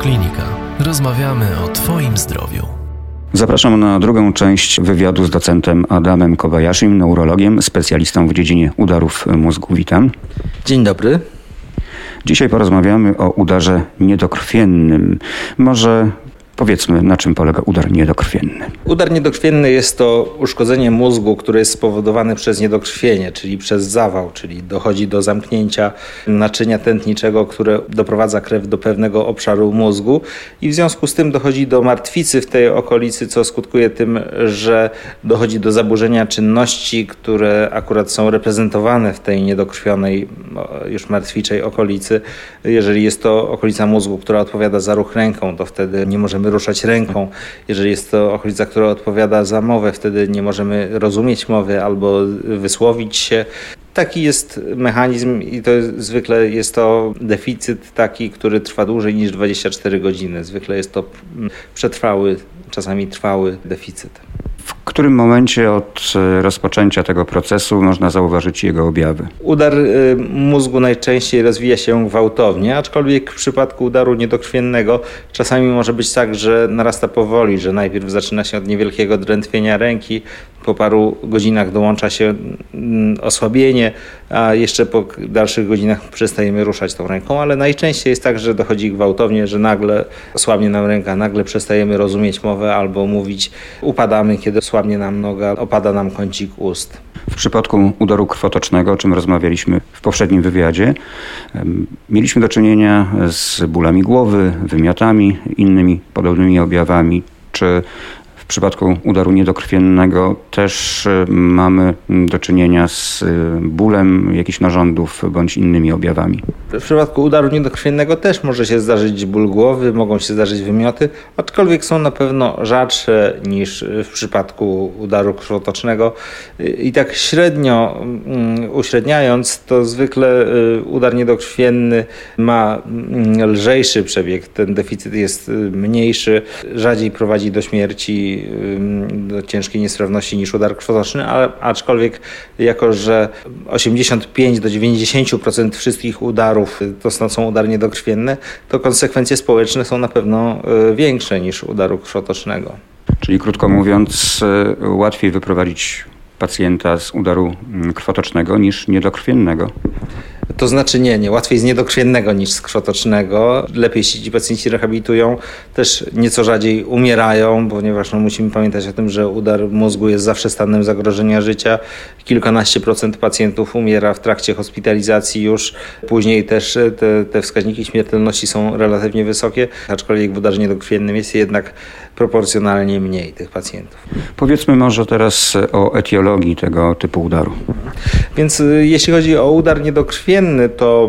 Klinika. Rozmawiamy o Twoim zdrowiu. Zapraszam na drugą część wywiadu z docentem Adamem Kobayashim, neurologiem, specjalistą w dziedzinie udarów mózgu. Witam. Dzień dobry. Dzisiaj porozmawiamy o udarze niedokrwiennym. Może Powiedzmy, na czym polega udar niedokrwienny. Udar niedokrwienny jest to uszkodzenie mózgu, które jest spowodowane przez niedokrwienie, czyli przez zawał, czyli dochodzi do zamknięcia naczynia tętniczego, które doprowadza krew do pewnego obszaru mózgu i w związku z tym dochodzi do martwicy w tej okolicy, co skutkuje tym, że dochodzi do zaburzenia czynności, które akurat są reprezentowane w tej niedokrwionej, już martwiczej okolicy. Jeżeli jest to okolica mózgu, która odpowiada za ruch ręką, to wtedy nie możemy ruszać ręką. Jeżeli jest to okolica, która odpowiada za mowę, wtedy nie możemy rozumieć mowy albo wysłowić się. Taki jest mechanizm i to jest, zwykle jest to deficyt taki, który trwa dłużej niż 24 godziny. Zwykle jest to przetrwały, czasami trwały deficyt. W którym momencie od e, rozpoczęcia tego procesu można zauważyć jego objawy? Udar e, mózgu najczęściej rozwija się gwałtownie, aczkolwiek w przypadku udaru niedokrwiennego czasami może być tak, że narasta powoli, że najpierw zaczyna się od niewielkiego drętwienia ręki, po paru godzinach dołącza się mm, osłabienie, a jeszcze po dalszych godzinach przestajemy ruszać tą ręką, ale najczęściej jest tak, że dochodzi gwałtownie, że nagle słabnie nam ręka, nagle przestajemy rozumieć mowę albo mówić, upadamy, kiedy słabnie nam noga, opada nam kącik ust. W przypadku udaru krwotocznego, o czym rozmawialiśmy w poprzednim wywiadzie, mieliśmy do czynienia z bólami głowy, wymiotami, innymi podobnymi objawami. Czy przypadku udaru niedokrwiennego też e, mamy do czynienia z e, bólem jakichś narządów bądź innymi objawami. W przypadku udaru niedokrwiennego też może się zdarzyć ból głowy, mogą się zdarzyć wymioty, aczkolwiek są na pewno rzadsze niż w przypadku udaru krwotocznego. I tak średnio mm, uśredniając, to zwykle e, udar niedokrwienny ma mm, lżejszy przebieg, ten deficyt jest mniejszy, rzadziej prowadzi do śmierci do ciężkiej niestrawności niż udar krwotoczny, ale aczkolwiek jako, że 85 do 90% wszystkich udarów to są udary niedokrwienne, to konsekwencje społeczne są na pewno e, większe niż udaru krwotocznego. Czyli krótko mówiąc, e, łatwiej wyprowadzić pacjenta z udaru mm, krwotocznego niż niedokrwiennego. To znaczy nie, nie. Łatwiej z niedokrwiennego niż z krwotocznego. Lepiej się ci pacjenci rehabilitują. Też nieco rzadziej umierają, ponieważ no, musimy pamiętać o tym, że udar mózgu jest zawsze stanem zagrożenia życia. Kilkanaście procent pacjentów umiera w trakcie hospitalizacji już. Później też te, te wskaźniki śmiertelności są relatywnie wysokie, aczkolwiek w udarze niedokrwiennym jest jednak proporcjonalnie mniej tych pacjentów. Powiedzmy może teraz o etiologii tego typu udaru. Więc y, jeśli chodzi o udar niedokrwienny, to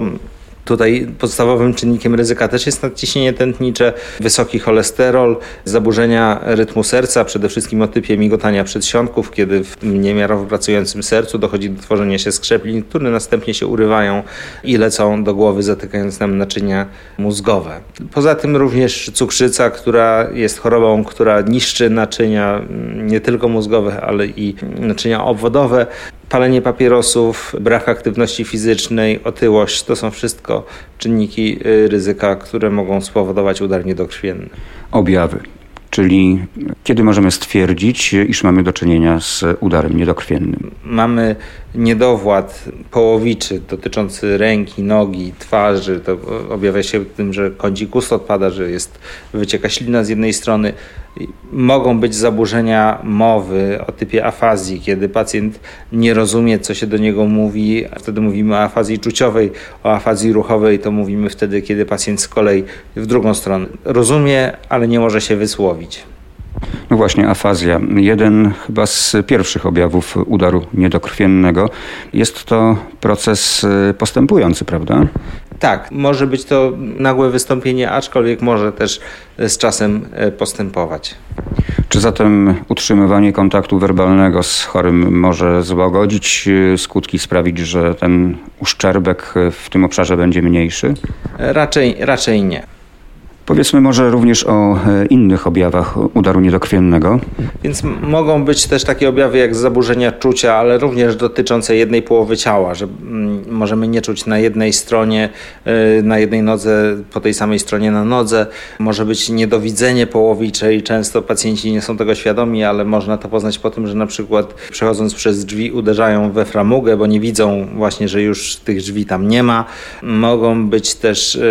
Tutaj podstawowym czynnikiem ryzyka też jest nadciśnienie tętnicze, wysoki cholesterol, zaburzenia rytmu serca, przede wszystkim o typie migotania przedsionków, kiedy w niemiarowo pracującym sercu dochodzi do tworzenia się skrzeplin, które następnie się urywają i lecą do głowy, zatykając nam naczynia mózgowe. Poza tym również cukrzyca, która jest chorobą, która niszczy naczynia mm, nie tylko mózgowe, ale i naczynia obwodowe palenie papierosów, brak aktywności fizycznej, otyłość to są wszystko czynniki y, ryzyka, które mogą spowodować udar niedokrwienny. Objawy. Czyli kiedy możemy stwierdzić, iż mamy do czynienia z udarem niedokrwiennym? Mamy niedowład połowiczy dotyczący ręki, nogi, twarzy. To objawia się tym, że kącik ust odpada, że jest, wycieka ślina z jednej strony. Mogą być zaburzenia mowy o typie afazji, kiedy pacjent nie rozumie, co się do niego mówi. Wtedy mówimy o afazji czuciowej, o afazji ruchowej to mówimy wtedy, kiedy pacjent z kolei w drugą stronę rozumie, ale nie może się wysłowić. No właśnie, afazja. Jeden chyba z pierwszych objawów udaru niedokrwiennego. Jest to proces y, postępujący, prawda? Tak, może być to nagłe wystąpienie, aczkolwiek może też z czasem y, postępować. Czy zatem utrzymywanie kontaktu werbalnego z chorym może złagodzić y, skutki, sprawić, że ten uszczerbek w tym obszarze będzie mniejszy? Raczej, raczej nie. Powiedzmy może również o e, innych objawach udaru niedokrwiennego. Więc mogą być też takie objawy jak zaburzenia czucia, ale również dotyczące jednej połowy ciała, że możemy nie czuć na jednej stronie, e, na jednej nodze, po tej samej stronie na nodze. Może być niedowidzenie połowicze i często pacjenci nie są tego świadomi, ale można to poznać po tym, że na przykład przechodząc przez drzwi uderzają we framugę, bo nie widzą właśnie, że już tych drzwi tam nie ma. Mogą być też e,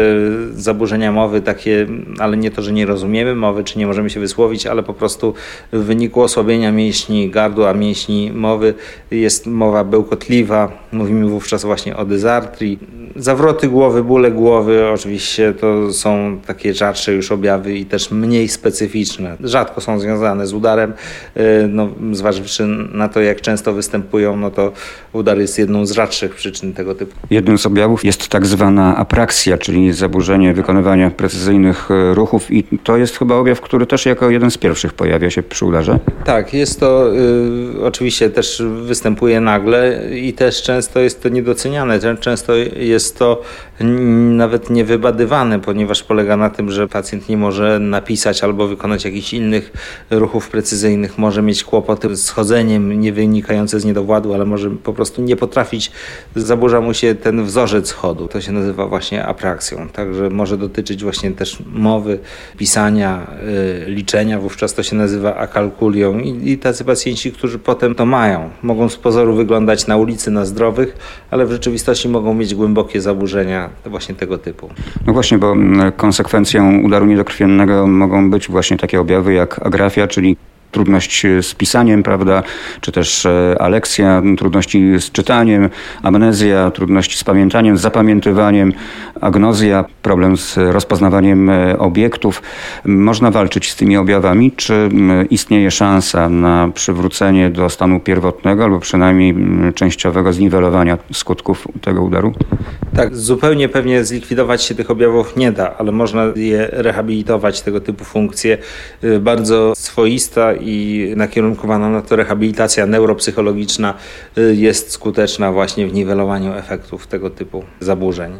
zaburzenia mowy takie, ale nie to, że nie rozumiemy mowy, czy nie możemy się wysłowić, ale po prostu w wyniku osłabienia mięśni gardła, mięśni mowy jest mowa bełkotliwa. Mówimy wówczas właśnie o dysartrii. Zawroty głowy, bóle głowy oczywiście to są takie rzadsze już objawy i też mniej specyficzne. Rzadko są związane z udarem. E, no, zważywszy na to, jak często występują, no to udar jest jedną z rzadszych przyczyn tego typu. Jednym z objawów jest tak zwana apraksja, czyli zaburzenie wykonywania precyzyjnych e, ruchów i to jest chyba objaw, który też jako jeden z pierwszych pojawia się przy udarze. Tak, jest to y, oczywiście też występuje nagle i też często jest to niedoceniane. Często jest to nawet niewybadywane, ponieważ polega na tym, że pacjent nie może napisać albo wykonać jakichś innych ruchów precyzyjnych, może mieć kłopoty z chodzeniem nie wynikające z niedowładu, ale może po prostu nie potrafić, zaburza mu się ten wzorzec chodu. To się nazywa właśnie apraksją. Także może dotyczyć właśnie też mowy, pisania, y, liczenia, wówczas to się nazywa akalkulią i, i tacy pacjenci, którzy potem to mają. Mogą z pozoru wyglądać na ulicy na zdrowych, ale w rzeczywistości mogą mieć głębokie zaburzenia właśnie tego typu. No właśnie, bo mm, konsekwencją udaru niedokrwiennego mogą być właśnie takie objawy jak agrafia, czyli trudność z pisaniem, prawda, czy też e, aleksja, trudności z czytaniem, amnezja, trudności z pamiętaniem, z zapamiętywaniem, agnozja, problem z rozpoznawaniem e, obiektów. Można walczyć z tymi objawami, czy istnieje szansa na przywrócenie do stanu pierwotnego albo przynajmniej częściowego zniwelowania skutków tego udaru? Tak, zupełnie pewnie zlikwidować się tych objawów nie da, ale można je rehabilitować, tego typu funkcje. Y, bardzo swoista i nakierunkowana na to rehabilitacja neuropsychologiczna y, jest skuteczna właśnie w niwelowaniu efektów tego typu zaburzeń.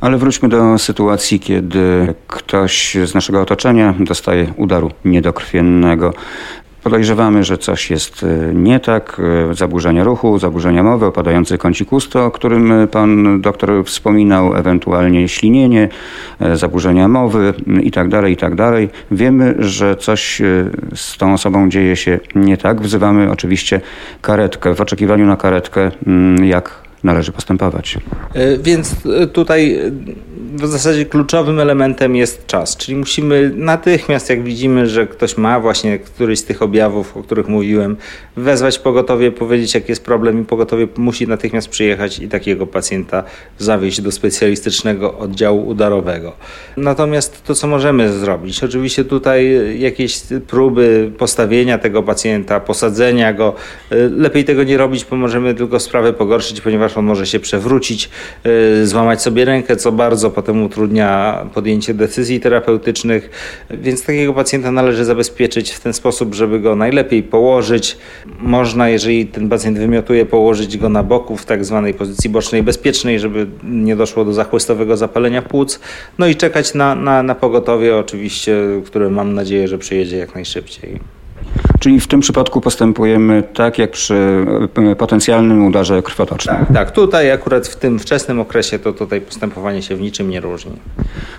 Ale wróćmy do sytuacji, kiedy ktoś z naszego otoczenia dostaje udaru niedokrwiennego. Podejrzewamy, że coś jest e, nie tak, e, zaburzenia ruchu, zaburzenia mowy, opadający kącik usta, o którym e, pan doktor wspominał, ewentualnie ślinienie, zaburzenia mowy itd., tak itd. Tak Wiemy, że coś z tą osobą dzieje się nie tak. Wzywamy oczywiście karetkę. W oczekiwaniu na karetkę, jak należy postępować. Więc tutaj w zasadzie kluczowym elementem jest czas, czyli musimy natychmiast, jak widzimy, że ktoś ma właśnie któryś z tych objawów, o których mówiłem, wezwać pogotowie, powiedzieć, jaki jest problem i pogotowie musi natychmiast przyjechać i takiego pacjenta zawieźć do specjalistycznego oddziału udarowego. Natomiast to, co możemy zrobić, oczywiście tutaj jakieś próby postawienia tego pacjenta, posadzenia go, lepiej tego nie robić, bo możemy tylko sprawę pogorszyć, ponieważ on może się przewrócić, y, złamać sobie rękę, co bardzo potem utrudnia podjęcie decyzji terapeutycznych, więc takiego pacjenta należy zabezpieczyć w ten sposób, żeby go najlepiej położyć. Można, jeżeli ten pacjent wymiotuje, położyć go na boku w tak zwanej pozycji bocznej bezpiecznej, żeby nie doszło do zachłystowego zapalenia płuc. No i czekać na, na, na pogotowie oczywiście, które mam nadzieję, że przyjedzie jak najszybciej. Czyli w tym przypadku postępujemy tak, jak przy e, potencjalnym udarze krwotocznym. Tak, tak, tutaj akurat w tym wczesnym okresie to tutaj postępowanie się w niczym nie różni.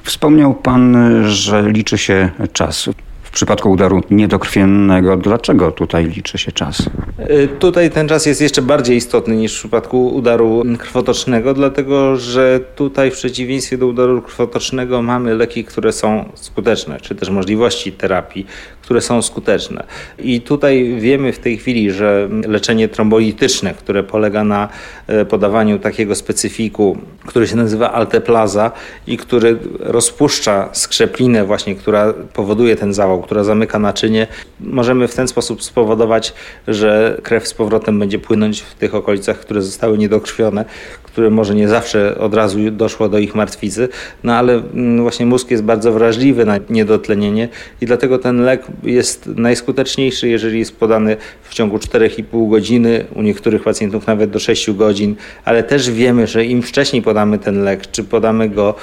Wspomniał Pan, że liczy się czas przypadku udaru niedokrwiennego. Dlaczego tutaj liczy się czas? Y, tutaj ten czas jest jeszcze bardziej istotny niż w przypadku udaru krwotocznego, dlatego że tutaj w przeciwieństwie do udaru krwotocznego mamy leki, które są skuteczne, czy też możliwości terapii, które są skuteczne. I tutaj wiemy w tej chwili, że leczenie trombolityczne, które polega na e, podawaniu takiego specyfiku, który się nazywa alteplaza i który rozpuszcza skrzeplinę właśnie, która powoduje ten zawał, która zamyka naczynie, możemy w ten sposób spowodować, że krew z powrotem będzie płynąć w tych okolicach, które zostały niedokrwione, które może nie zawsze od razu doszło do ich martwicy, no ale mm, właśnie mózg jest bardzo wrażliwy na niedotlenienie i dlatego ten lek jest najskuteczniejszy, jeżeli jest podany w ciągu 4,5 godziny, u niektórych pacjentów nawet do 6 godzin, ale też wiemy, że im wcześniej podamy ten lek, czy podamy go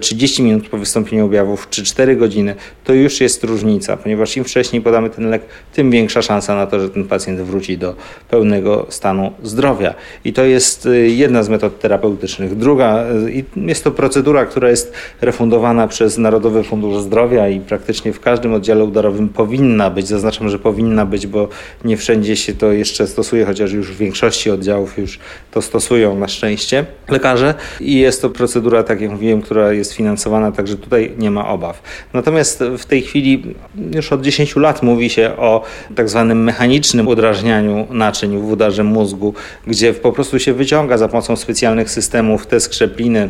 30 y, minut po wystąpieniu objawów, czy 4 godziny, to już jest różnica, ponieważ im wcześniej podamy ten lek, tym większa szansa na to, że ten pacjent wróci do pełnego stanu zdrowia. I to jest y, jedna z metod terapeutycznych. Druga, y, jest to procedura, która jest refundowana przez Narodowy Fundusz Zdrowia i praktycznie w każdym oddziale udarowym powinna być. Zaznaczam, że powinna być, bo nie wszędzie się to jeszcze stosuje, chociaż już w większości oddziałów już to stosują na szczęście lekarze. I jest to procedura, tak jak mówiłem, która jest finansowana, także tutaj nie ma obaw. Natomiast w tej chwili już od 10 lat mówi się o tak zwanym mechanicznym udrażnianiu naczyń w udarze mózgu, gdzie po prostu się wyciąga za pomocą specjalnych systemów te skrzepliny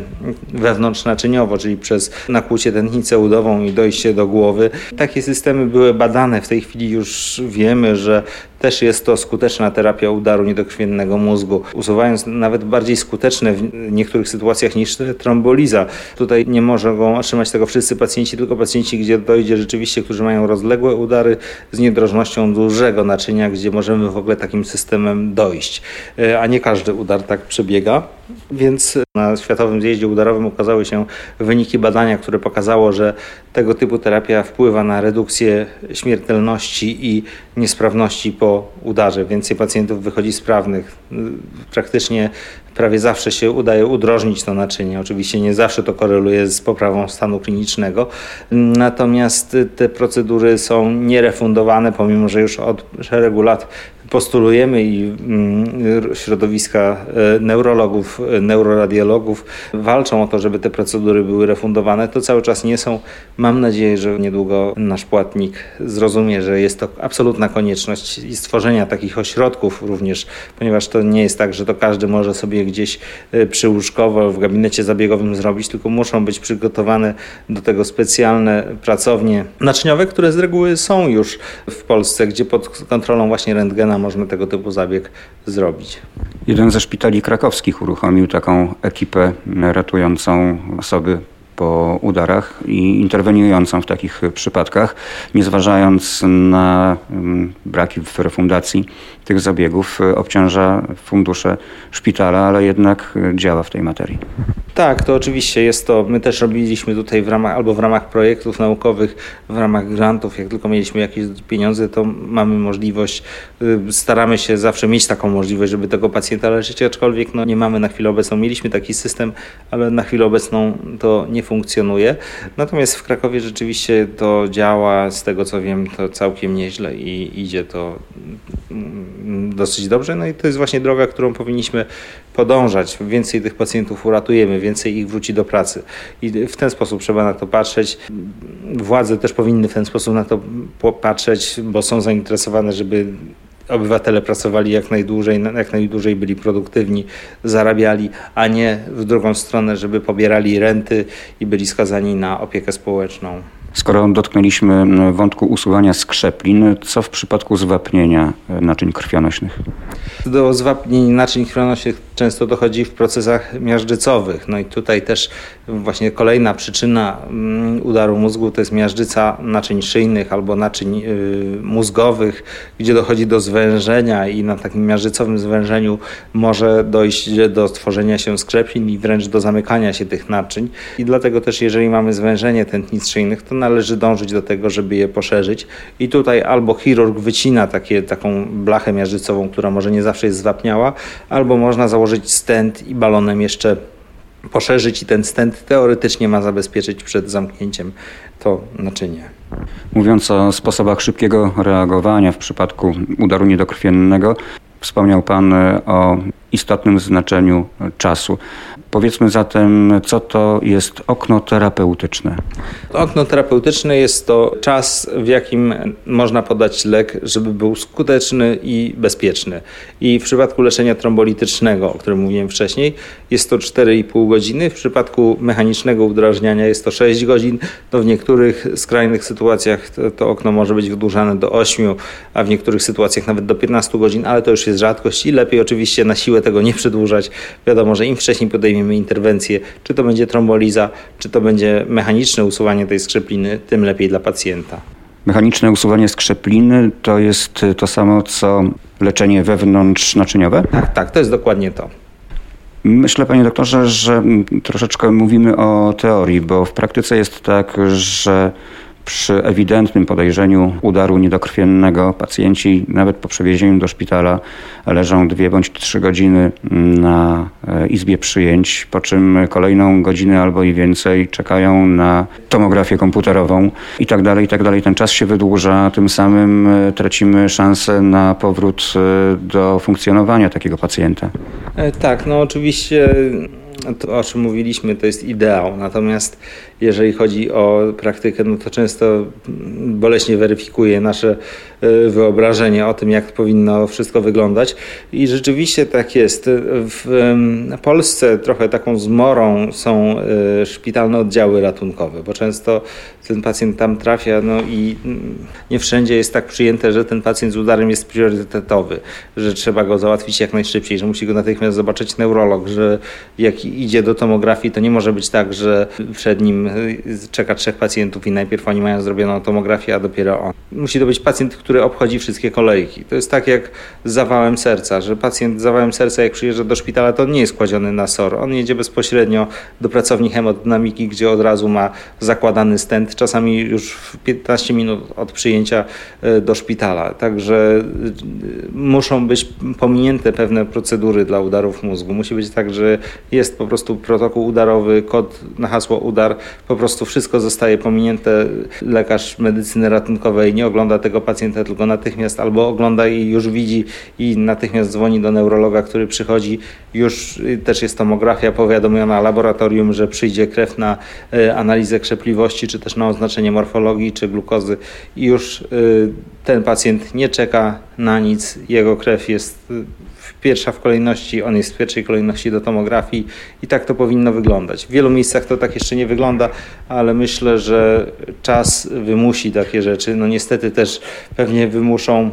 wewnątrznaczyniowo, czyli przez nakłucie tętnicę udową i dojście do głowy. Takie systemy były badane. W tej chwili już wiemy, że też jest to skuteczna terapia udaru niedokrwiennego mózgu, usuwając nawet bardziej skuteczne w niektórych sytuacjach niż tromboliza. Tutaj nie mogą otrzymać tego wszyscy pacjenci, tylko pacjenci, gdzie dojdzie rzeczywiście, którzy mają rozległe udary z niedrożnością dużego naczynia, gdzie możemy w ogóle takim systemem dojść. E, a nie każdy udar tak przebiega. Więc na Światowym Zjeździe Udarowym ukazały się wyniki badania, które pokazało, że tego typu terapia wpływa na redukcję śmiertelności i niesprawności po udarze. Więcej pacjentów wychodzi sprawnych. Praktycznie prawie zawsze się udaje udrożnić to naczynie. Oczywiście nie zawsze to koreluje z poprawą stanu klinicznego. Natomiast te procedury są nierefundowane, pomimo że już od szeregu lat postulujemy i mm, środowiska e, neurologów, e, neuroradiologów walczą o to, żeby te procedury były refundowane, to cały czas nie są. Mam nadzieję, że niedługo nasz płatnik zrozumie, że jest to absolutna konieczność i stworzenia takich ośrodków również, ponieważ to nie jest tak, że to każdy może sobie gdzieś e, przyłóżkowo w gabinecie zabiegowym zrobić, tylko muszą być przygotowane do tego specjalne pracownie naczyniowe, które z reguły są już w Polsce, gdzie pod kontrolą właśnie rentgena można tego typu zabieg zrobić. Jeden ze szpitali krakowskich uruchomił taką ekipę ratującą osoby po udarach i interweniującą w takich przypadkach, nie zważając na mm, braki w refundacji tych zabiegów, obciąża fundusze szpitala, ale jednak działa w tej materii. Tak, to oczywiście jest to. My też robiliśmy tutaj w ramach albo w ramach projektów naukowych, w ramach grantów, jak tylko mieliśmy jakieś pieniądze, to mamy możliwość, y, staramy się zawsze mieć taką możliwość, żeby tego pacjenta leczyć, aczkolwiek no, nie mamy na chwilę obecną. Mieliśmy taki system, ale na chwilę obecną to nie funkcjonuje. Natomiast w Krakowie rzeczywiście to działa, z tego co wiem, to całkiem nieźle i idzie to mm, dosyć dobrze. No i to jest właśnie droga, którą powinniśmy podążać. Więcej tych pacjentów uratujemy, więcej ich wróci do pracy. I w ten sposób trzeba na to patrzeć. Władze też powinny w ten sposób na to patrzeć, bo są zainteresowane, żeby obywatele pracowali jak najdłużej, jak najdłużej byli produktywni, zarabiali, a nie w drugą stronę, żeby pobierali renty i byli skazani na opiekę społeczną. Skoro dotknęliśmy wątku usuwania skrzeplin, co w przypadku zwapnienia e, naczyń krwionośnych? Do zwapnień naczyń krwionośnych często dochodzi w procesach miażdżycowych. No i tutaj też właśnie kolejna przyczyna mm, udaru mózgu to jest miażdżyca naczyń szyjnych albo naczyń y, mózgowych, gdzie dochodzi do zwężenia i na takim miażdżycowym zwężeniu może dojść do stworzenia się skrzepin i wręcz do zamykania się tych naczyń. I dlatego też jeżeli mamy zwężenie tętnic szyjnych, to należy dążyć do tego, żeby je poszerzyć. I tutaj albo chirurg wycina takie, taką blachę miażdżycową, która może nie zawsze jest zwapniała, albo można założyć stent i balonem jeszcze poszerzyć i ten stent teoretycznie ma zabezpieczyć przed zamknięciem to naczynie. Mówiąc o sposobach szybkiego reagowania w przypadku udaru niedokrwiennego, wspomniał Pan o istotnym znaczeniu czasu. Powiedzmy zatem, co to jest okno terapeutyczne? Okno terapeutyczne jest to czas, w jakim można podać lek, żeby był skuteczny i bezpieczny. I w przypadku leczenia trombolitycznego, o którym mówiłem wcześniej, jest to 4,5 godziny. W przypadku mechanicznego udrażniania jest to 6 godzin. No w niektórych skrajnych sytuacjach to, to okno może być wydłużane do 8, a w niektórych sytuacjach nawet do 15 godzin, ale to już jest rzadkość i lepiej oczywiście na siłę żeby tego nie przedłużać, wiadomo, że im wcześniej podejmiemy interwencję, czy to będzie tromboliza, czy to będzie mechaniczne usuwanie tej skrzepliny, tym lepiej dla pacjenta. Mechaniczne usuwanie skrzepliny to jest to samo co leczenie wewnątrznaczyniowe? Tak, tak, to jest dokładnie to. Myślę, panie doktorze, że troszeczkę mówimy o teorii, bo w praktyce jest tak, że przy ewidentnym podejrzeniu udaru niedokrwiennego pacjenci nawet po przewiezieniu do szpitala leżą dwie bądź trzy godziny na e, izbie przyjęć, po czym kolejną godzinę albo i więcej czekają na tomografię komputerową i tak dalej, i tak dalej. Ten czas się wydłuża, tym samym e, tracimy szansę na powrót e, do funkcjonowania takiego pacjenta. Tak, no oczywiście to, o czym mówiliśmy, to jest ideał. Natomiast jeżeli chodzi o praktykę, no to często boleśnie weryfikuje nasze e, wyobrażenie o tym, jak powinno wszystko wyglądać. I rzeczywiście tak jest. W Polsce trochę taką zmorą są e, szpitalne oddziały ratunkowe, bo często ten pacjent tam trafia, no i nie wszędzie jest tak przyjęte, że ten pacjent z udarem jest priorytetowy, że trzeba go załatwić jak najszybciej, że musi go natychmiast zobaczyć neurolog, że jak idzie do tomografii, to nie może być tak, że przed nim czeka trzech pacjentów i najpierw oni mają zrobioną tomografię, a dopiero on. Musi to być pacjent, który obchodzi wszystkie kolejki. To jest tak jak z zawałem serca, że pacjent z zawałem serca jak przyjeżdża do szpitala, to nie jest kładziony na SOR. On jedzie bezpośrednio do pracowni hemodynamiki, gdzie od razu ma zakładany stent, czasami już w 15 minut od przyjęcia e, do szpitala. Także e, muszą być pominięte pewne procedury dla udarów mózgu. Musi być tak, że jest po prostu protokół udarowy, kod na hasło udar, po prostu wszystko zostaje pominięte. Lekarz medycyny ratunkowej nie ogląda tego pacjenta, tylko natychmiast albo ogląda i już widzi i natychmiast dzwoni do neurologa, który przychodzi. Już też jest tomografia powiadomiona laboratorium, że przyjdzie krew na e, analizę krzepliwości, czy też na oznaczenie morfologii, czy glukozy i już e, ten pacjent nie czeka na nic, jego krew jest pierwsza w kolejności, on jest w pierwszej kolejności do tomografii i tak to powinno wyglądać. W wielu miejscach to tak jeszcze nie wygląda, ale myślę, że czas wymusi takie rzeczy. No niestety też pewnie wymuszą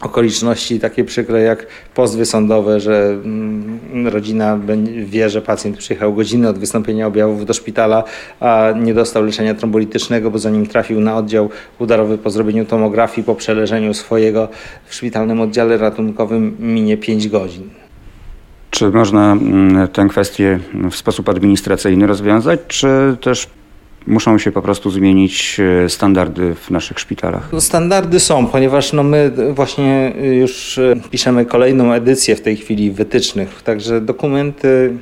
okoliczności takie przykre jak pozwy sądowe, że mm, rodzina wie, że pacjent przyjechał godziny od wystąpienia objawów do szpitala, a nie dostał leczenia trombolitycznego, bo zanim trafił na oddział udarowy po zrobieniu tomografii, po przeleżeniu swojego w szpitalnym oddziale ratunkowym minie 5 godzin. Czy można mm, tę kwestię w sposób administracyjny rozwiązać, czy też muszą się po prostu zmienić e, standardy w naszych szpitalach? No, standardy są, ponieważ no my właśnie już e, piszemy kolejną edycję w tej chwili wytycznych, także dokumenty,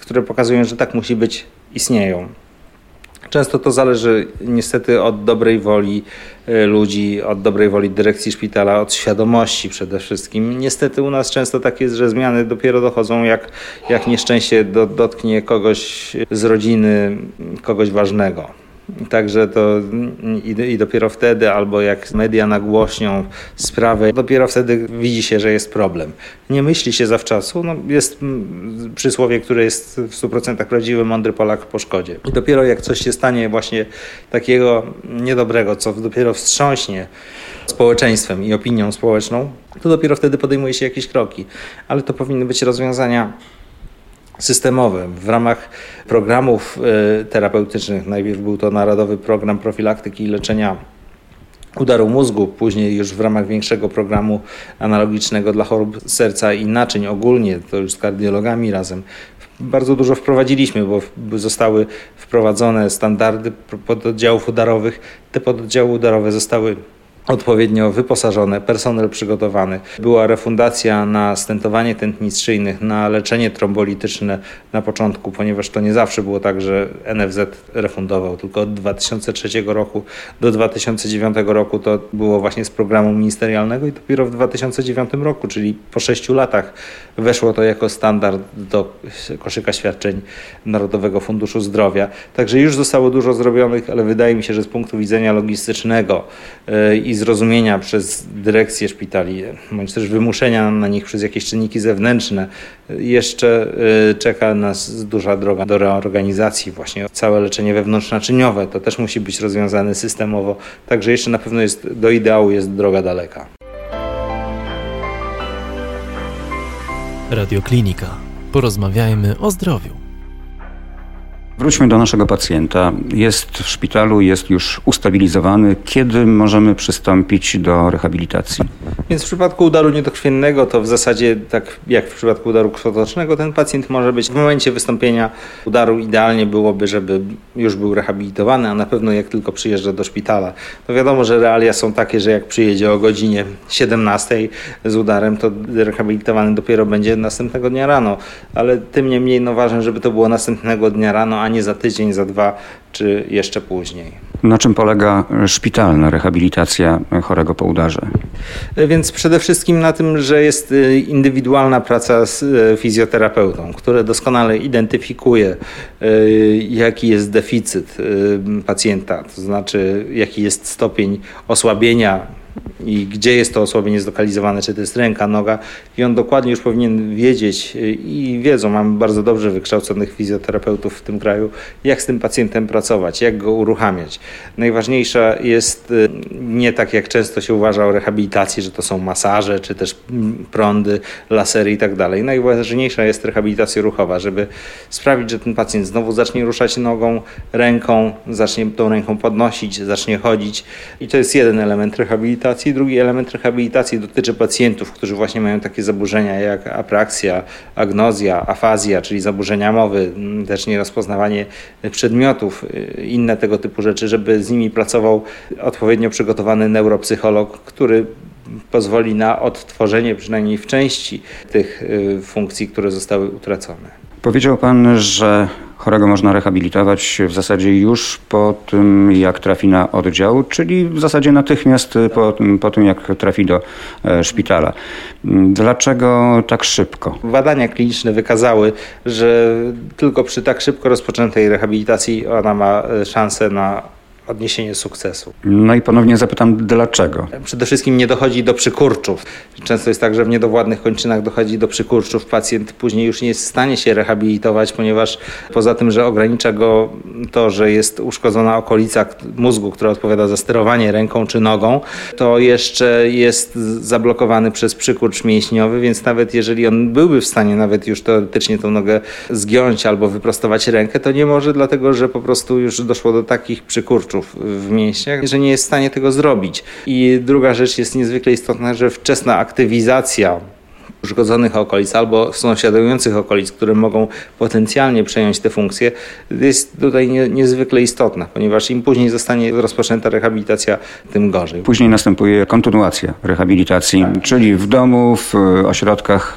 które pokazują, że tak musi być, istnieją. Często to zależy niestety od dobrej woli e, ludzi, od dobrej woli dyrekcji szpitala, od świadomości przede wszystkim. Niestety u nas często tak jest, że zmiany dopiero dochodzą, jak, jak nieszczęście do, dotknie kogoś z rodziny, kogoś ważnego. Także to i, i, dopiero wtedy, albo jak media nagłośnią sprawę, dopiero wtedy widzi się, że jest problem. Nie myśli się zawczasu. No jest przysłowie, które jest w 100% prawdziwy, mądry Polak po szkodzie. I dopiero jak coś się stanie właśnie takiego niedobrego, co dopiero wstrząśnie społeczeństwem i opinią społeczną, to dopiero wtedy podejmuje się jakieś kroki. Ale to powinny być rozwiązania systemowe. W ramach programów e, terapeutycznych, najpierw był to Narodowy Program Profilaktyki i Leczenia udaru mózgu, później już w ramach większego programu analogicznego dla chorób serca i naczyń ogólnie, to już z kardiologami razem. Bardzo dużo wprowadziliśmy, bo zostały wprowadzone standardy pododdziałów udarowych. Te pododdziały udarowe zostały odpowiednio wyposażone, personel przygotowany. Była refundacja na stentowanie tętnic szyjnych, na leczenie trombolityczne na początku, ponieważ to nie zawsze było tak, że NFZ refundował, tylko od 2003 roku do 2009 roku to było właśnie z programu ministerialnego i dopiero w 2009 roku, czyli po sześciu latach weszło to jako standard do koszyka świadczeń Narodowego Funduszu Zdrowia. Także już zostało dużo zrobionych, ale wydaje mi się, że z punktu widzenia logistycznego yy, i zrozumienia przez dyrekcję szpitali, bądź też wymuszenia na nich przez jakieś czynniki zewnętrzne, jeszcze y, czeka nas duża droga do reorganizacji. Właśnie całe leczenie wewnątrznaczyniowe to też musi być rozwiązane systemowo, także jeszcze na pewno jest, do ideału jest droga daleka. Radioklinika. Porozmawiajmy o zdrowiu. Wróćmy do naszego pacjenta. Jest w szpitalu, jest już ustabilizowany. Kiedy możemy przystąpić do rehabilitacji? Więc w przypadku udaru niedokrwiennego to w zasadzie tak jak w przypadku udaru krwotocznego ten pacjent może być w momencie wystąpienia udaru idealnie byłoby, żeby już był rehabilitowany, a na pewno jak tylko przyjeżdża do szpitala. To wiadomo, że realia są takie, że jak przyjedzie o godzinie 17 z udarem, to rehabilitowany dopiero będzie następnego dnia rano. Ale tym niemniej no ważne, żeby to było następnego dnia rano, a nie za tydzień, za dwa czy jeszcze później. Na czym polega szpitalna rehabilitacja chorego po udarze? Więc przede wszystkim na tym, że jest y, indywidualna praca z y, fizjoterapeutą, który doskonale identyfikuje, jaki jest deficyt pacjenta, to znaczy jaki jest stopień osłabienia i gdzie jest to osłabienie zlokalizowane, czy to jest ręka, noga i on dokładnie już powinien wiedzieć i wiedzą, mamy bardzo dobrze wykształconych fizjoterapeutów w tym kraju, jak z tym pacjentem pracować, jak go uruchamiać. Najważniejsza jest y, nie tak jak często się uważa o rehabilitacji, że to są masaże, czy też prądy, lasery i tak dalej. Najważniejsza jest rehabilitacja ruchowa, żeby sprawić, że ten pacjent znowu zacznie ruszać nogą, ręką, zacznie tą ręką podnosić, zacznie chodzić i to jest jeden element rehabilitacji rehabilitacji. Drugi element rehabilitacji dotyczy pacjentów, którzy właśnie mają takie zaburzenia jak apraksja, agnozja, afazja, czyli zaburzenia mowy, mm, też nierozpoznawanie przedmiotów, y, inne tego typu rzeczy, żeby z nimi pracował odpowiednio przygotowany neuropsycholog, który pozwoli na odtworzenie przynajmniej w części tych y, funkcji, które zostały utracone. Powiedział Pan, że chorego można rehabilitować w zasadzie już po tym, jak trafi na oddział, czyli w zasadzie natychmiast po, po tym, jak trafi do e, szpitala. Dlaczego tak szybko? Badania kliniczne wykazały, że tylko przy tak szybko rozpoczętej rehabilitacji ona ma e, szansę na odniesienie sukcesu. No i ponownie zapytam, dlaczego? Przede wszystkim nie dochodzi do przykurczów. Często jest tak, że w niedowładnych kończynach dochodzi do przykurczów. Pacjent później już nie jest w stanie się rehabilitować, ponieważ poza tym, że ogranicza go to, że jest uszkodzona okolica mózgu, która odpowiada za sterowanie ręką czy nogą, to jeszcze jest zablokowany przez przykurcz mięśniowy, więc nawet jeżeli on byłby w stanie nawet już teoretycznie tą nogę zgiąć albo wyprostować rękę, to nie może, dlatego że po prostu już doszło do takich przykurczów w mięśniach, że nie jest w stanie tego zrobić. I druga rzecz jest niezwykle istotna, że wczesna aktywizacja uszkodzonych okolic albo sąsiadujących okolic, które mogą potencjalnie przejąć te funkcje, jest tutaj nie, niezwykle istotna, ponieważ im później zostanie rozpoczęta rehabilitacja, tym gorzej. Później następuje kontynuacja rehabilitacji, tak. czyli w domu, w ośrodkach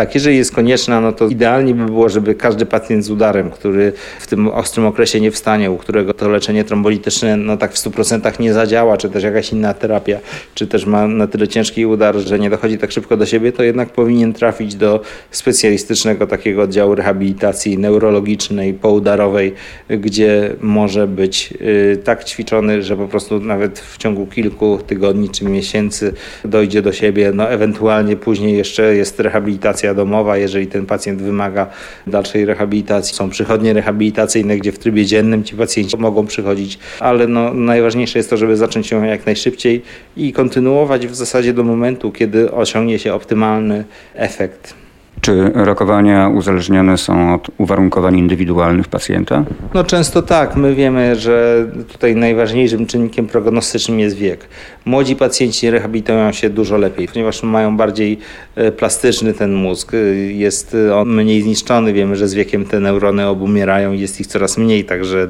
tak, jeżeli jest konieczna, no to idealnie by było, żeby każdy pacjent z udarem, który w tym ostrym okresie nie wstanie, u którego to leczenie trombolityczne no tak w 100% nie zadziała, czy też jakaś inna terapia, czy też ma na tyle ciężki udar, że nie dochodzi tak szybko do siebie, to jednak powinien trafić do specjalistycznego takiego oddziału rehabilitacji neurologicznej, poudarowej, gdzie może być y, tak ćwiczony, że po prostu nawet w ciągu kilku tygodni czy miesięcy dojdzie do siebie, no ewentualnie później jeszcze jest rehabilitacja domowa, jeżeli ten pacjent wymaga dalszej rehabilitacji. Są przychodnie rehabilitacyjne, gdzie w trybie dziennym ci pacjenci mogą przychodzić, ale no, najważniejsze jest to, żeby zacząć ją jak najszybciej i kontynuować w zasadzie do momentu, kiedy osiągnie się optymalny efekt. Czy rokowania uzależnione są od uwarunkowań indywidualnych pacjenta? No często tak. My wiemy, że tutaj najważniejszym czynnikiem prognostycznym jest wiek. Młodzi pacjenci rehabilitują się dużo lepiej, ponieważ mają bardziej e, plastyczny ten mózg. Jest on mniej zniszczony. Wiemy, że z wiekiem te neurony obumierają i jest ich coraz mniej, także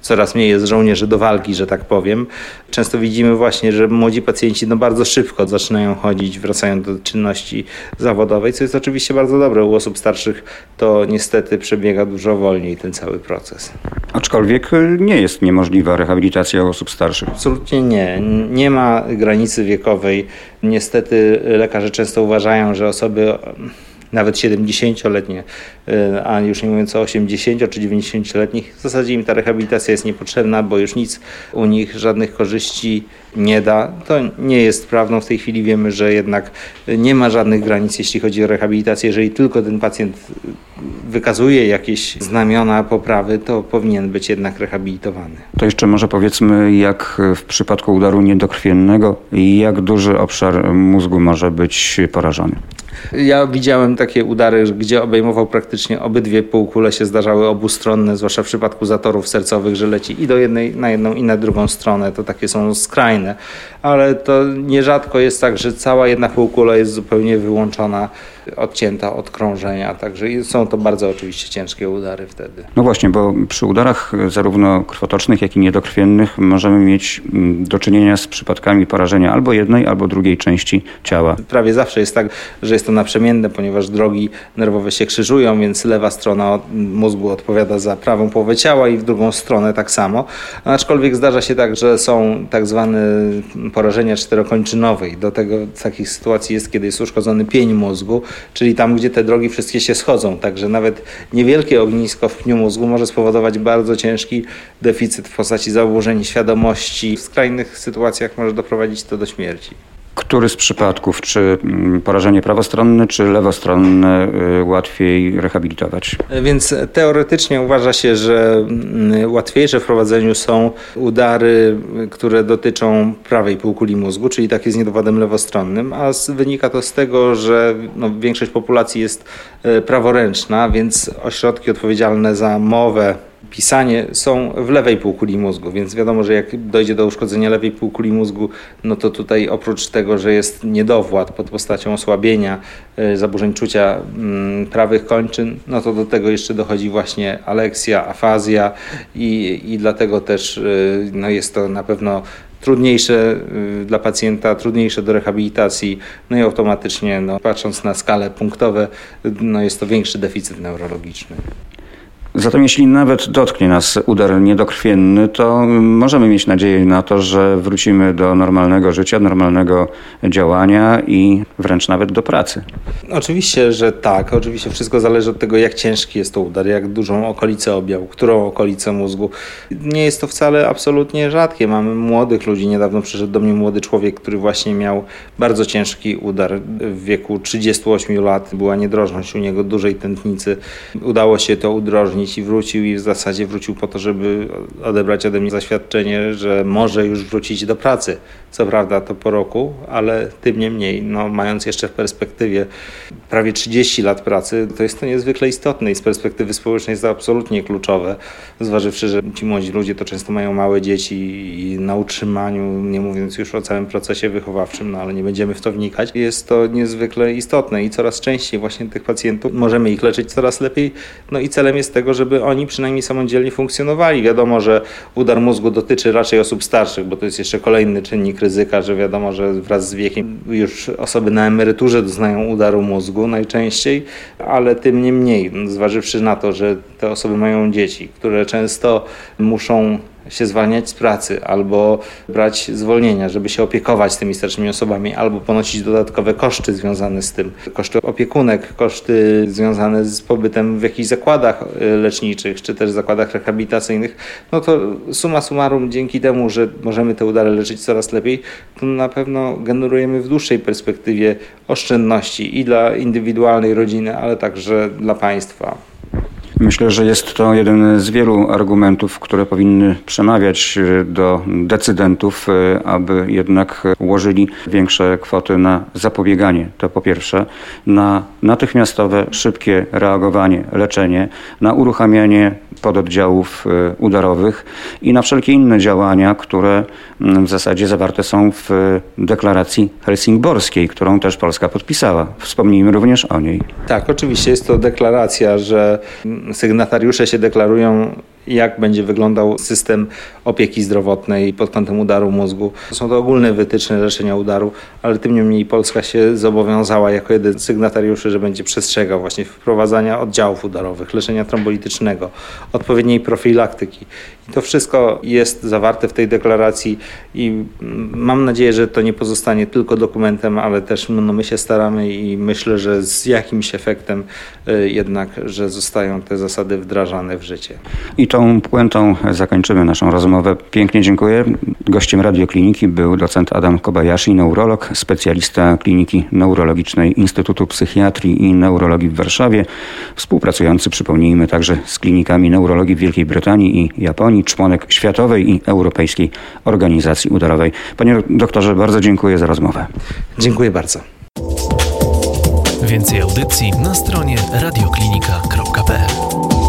coraz mniej jest żołnierzy do walki, że tak powiem. Często widzimy właśnie, że młodzi pacjenci no bardzo szybko zaczynają chodzić, wracają do czynności zawodowej, co jest oczywiście bardzo dobre. U osób starszych to niestety przebiega dużo wolniej ten cały proces. Aczkolwiek nie jest niemożliwa rehabilitacja osób starszych. Absolutnie nie. Nie ma granicy wiekowej. Niestety lekarze często uważają, że osoby nawet 70-letnie, y, a już nie mówiąc o 80 czy 90-letnich, w zasadzie im ta rehabilitacja jest niepotrzebna, bo już nic u nich, żadnych korzyści nie da. To nie jest prawdą. W tej chwili wiemy, że jednak nie ma żadnych granic, jeśli chodzi o rehabilitację. Jeżeli tylko ten pacjent wykazuje jakieś znamiona poprawy, to powinien być jednak rehabilitowany. To jeszcze może powiedzmy, jak w przypadku udaru niedokrwiennego, jak duży obszar mózgu może być porażony? Ja widziałem takie udary, gdzie obejmował praktycznie obydwie półkule się zdarzały obustronne, zwłaszcza w przypadku zatorów sercowych, że leci i do jednej, na jedną i na drugą stronę. To takie są skrajne, ale to nierzadko jest tak, że cała jedna półkula jest zupełnie wyłączona odcięta od krążenia, także są to bardzo oczywiście ciężkie udary wtedy. No właśnie, bo przy udarach zarówno krwotocznych, jak i niedokrwiennych możemy mieć mm, do czynienia z przypadkami porażenia albo jednej, albo drugiej części ciała. Prawie zawsze jest tak, że jest to naprzemienne, ponieważ drogi nerwowe się krzyżują, więc lewa strona mózgu odpowiada za prawą połowę ciała i w drugą stronę tak samo. Aczkolwiek zdarza się tak, że są tak zwane porażenia czterokończynowe i do tego takich sytuacji jest, kiedy jest uszkodzony pień mózgu, czyli tam, gdzie te drogi wszystkie się schodzą. Także nawet niewielkie ognisko w pniu mózgu może spowodować bardzo ciężki deficyt w postaci zaburzeń świadomości. W skrajnych sytuacjach może doprowadzić to do śmierci. Który z przypadków, czy mm, porażenie prawostronne, czy lewostronne y, łatwiej rehabilitować? Więc teoretycznie uważa się, że mm, łatwiejsze w prowadzeniu są udary, które dotyczą prawej półkuli mózgu, czyli takie z niedowodem lewostronnym, a wynika to z tego, że no, większość populacji jest e, praworęczna, więc ośrodki odpowiedzialne za mowę, pisanie są w lewej półkuli mózgu, więc wiadomo, że jak dojdzie do uszkodzenia lewej półkuli mózgu, no to tutaj oprócz tego, że jest niedowład pod postacią osłabienia, e, zaburzeń czucia mm, prawych kończyn, no to do tego jeszcze dochodzi właśnie aleksja, afazja i, i dlatego też e, no jest to na pewno trudniejsze e, dla pacjenta, trudniejsze do rehabilitacji, no i automatycznie, no, patrząc na skale punktowe, no jest to większy deficyt neurologiczny. Zatem jeśli nawet dotknie nas udar niedokrwienny, to możemy mieć nadzieję na to, że wrócimy do normalnego życia, normalnego działania i wręcz nawet do pracy. Oczywiście, że tak. Oczywiście wszystko zależy od tego, jak ciężki jest to udar, jak dużą okolicę objał, którą okolicę mózgu. Nie jest to wcale absolutnie rzadkie. Mamy młodych ludzi. Niedawno przyszedł do mnie młody człowiek, który właśnie miał bardzo ciężki udar w wieku 38 lat. Była niedrożność u niego dużej tętnicy. Udało się to udrożnić i wrócił i w zasadzie wrócił po to, żeby odebrać ode mnie zaświadczenie, że może już wrócić do pracy. Co prawda to po roku, ale tym niemniej, no, mając jeszcze w perspektywie prawie 30 lat pracy, to jest to niezwykle istotne i z perspektywy społecznej jest to absolutnie kluczowe, zważywszy, że ci młodzi ludzie to często mają małe dzieci i na utrzymaniu, nie mówiąc już o całym procesie wychowawczym, no ale nie będziemy w to wnikać, jest to niezwykle istotne i coraz częściej właśnie tych pacjentów możemy ich leczyć coraz lepiej, no i celem jest tego, żeby oni przynajmniej samodzielnie funkcjonowali. Wiadomo, że udar mózgu dotyczy raczej osób starszych, bo to jest jeszcze kolejny czynnik ryzyka, że wiadomo, że wraz z wiekiem już osoby na emeryturze doznają udaru mózgu najczęściej, ale tym niemniej, zważywszy na to, że te osoby mają dzieci, które często muszą się zwalniać z pracy, albo brać zwolnienia, żeby się opiekować tymi starszymi osobami, albo ponosić dodatkowe koszty związane z tym. Koszty opiekunek, koszty związane z pobytem w jakichś zakładach y, leczniczych, czy też zakładach rehabilitacyjnych. No to suma summarum, dzięki temu, że możemy te udary leczyć coraz lepiej, to na pewno generujemy w dłuższej perspektywie oszczędności i dla indywidualnej rodziny, ale także dla państwa. Myślę, że jest to jeden z wielu argumentów, które powinny przemawiać e, do decydentów, e, aby jednak ułożyli większe kwoty na zapobieganie. To po pierwsze, na natychmiastowe, szybkie reagowanie, leczenie, na uruchamianie pododdziałów e, udarowych i na wszelkie inne działania, które mm, w zasadzie zawarte są w deklaracji helsingborskiej, którą też Polska podpisała. Wspomnijmy również o niej. Tak, oczywiście jest to deklaracja, że sygnatariusze się deklarują jak będzie wyglądał system opieki zdrowotnej pod kątem udaru mózgu. Są to ogólne wytyczne leczenia udaru, ale tym niemniej Polska się zobowiązała jako jeden z sygnatariuszy, że będzie przestrzegał właśnie wprowadzania oddziałów udarowych, leczenia trombolitycznego, odpowiedniej profilaktyki. To wszystko jest zawarte w tej deklaracji i mam nadzieję, że to nie pozostanie tylko dokumentem, ale też no, my się staramy i myślę, że z jakimś efektem y, jednak, że zostają te zasady wdrażane w życie. I tą puentą zakończymy naszą rozmowę. Pięknie dziękuję. Gościem radiokliniki był docent Adam Kobayashi, neurolog, specjalista Kliniki Neurologicznej Instytutu Psychiatrii i Neurologii w Warszawie, współpracujący, przypomnijmy, także z klinikami neurologii w Wielkiej Brytanii i Japonii, członek Światowej i Europejskiej Organizacji Udarowej. Panie doktorze, bardzo dziękuję za rozmowę. Dziękuję bardzo. Więcej audycji na stronie radioklinika.pl